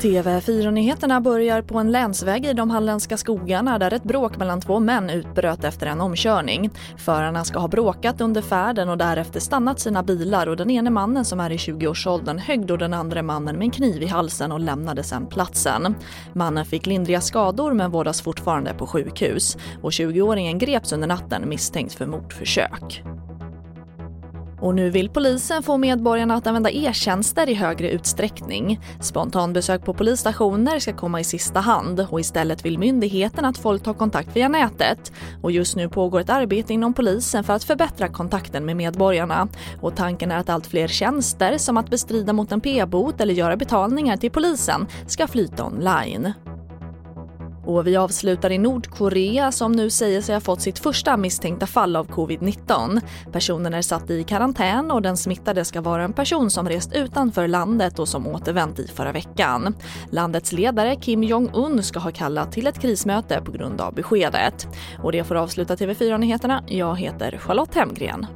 TV4-nyheterna börjar på en länsväg i de halländska skogarna där ett bråk mellan två män utbröt efter en omkörning. Förarna ska ha bråkat under färden och därefter stannat sina bilar och den ene mannen som är i 20-årsåldern högg då den andra mannen med en kniv i halsen och lämnade sedan platsen. Mannen fick lindriga skador men vårdas fortfarande på sjukhus och 20-åringen greps under natten misstänkt för mordförsök. Och nu vill polisen få medborgarna att använda e-tjänster i högre utsträckning. Spontanbesök på polisstationer ska komma i sista hand och istället vill myndigheten att folk tar kontakt via nätet. Och just nu pågår ett arbete inom polisen för att förbättra kontakten med medborgarna. Och tanken är att allt fler tjänster som att bestrida mot en p-bot eller göra betalningar till polisen ska flyta online. Och vi avslutar i Nordkorea som nu säger sig ha fått sitt första misstänkta fall av covid-19. Personen är satt i karantän och den smittade ska vara en person som rest utanför landet och som återvänt i förra veckan. Landets ledare Kim Jong-Un ska ha kallat till ett krismöte på grund av beskedet. Och det får avsluta TV4-nyheterna. Jag heter Charlotte Hemgren.